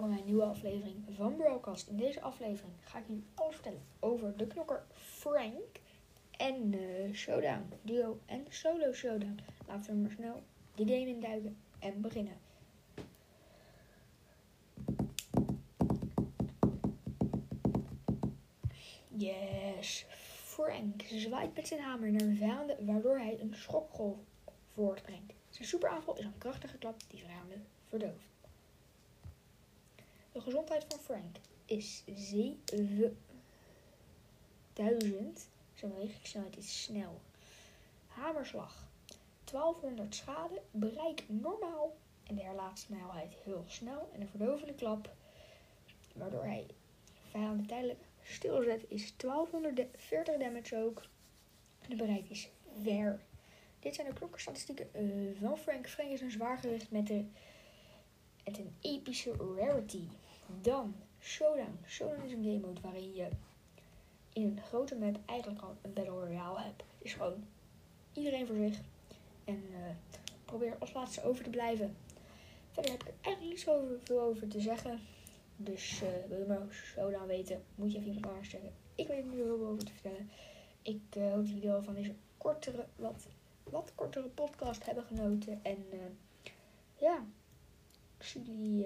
nieuwe aflevering van Broadcast. In deze aflevering ga ik jullie alles vertellen over de knokker Frank en uh, Showdown, duo en solo Showdown. Laten we maar snel die game induiken en beginnen. Yes, Frank zwaait met zijn hamer naar de vijanden, waardoor hij een schokgolf voortbrengt. Zijn superaanval is een krachtige klap die vijanden verdooft. De gezondheid van Frank is 7000. Zijn bewegingssnelheid is snel. Hamerslag. 1200 schade, bereik normaal en de herlaatsnelheid heel snel en een verdovende klap, waardoor hij vijanden tijdelijk stilzet, is 1240 damage ook. De bereik is ver. Dit zijn de klokkenstatistieken uh, van Frank. Frank is een zwaargewicht met, de, met een epische rarity. Dan Showdown. Showdown is een game mode waarin je in een grote map eigenlijk al een Battle Royale hebt. Is gewoon iedereen voor zich. En uh, probeer als laatste over te blijven. Verder heb ik er eigenlijk niet zoveel over te zeggen. Dus uh, wil je maar Showdown weten, moet je even iemand anders zeggen. Ik weet er niet heel veel over te vertellen. Ik uh, hoop dat jullie wel van deze kortere, wat, wat kortere podcast hebben genoten. En ja, ik zie jullie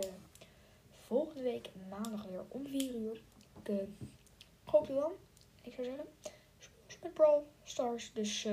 volgende week maandag weer om 4 uur. Ik hoop je dan. Ik zou zeggen, met Brawl Stars. Dus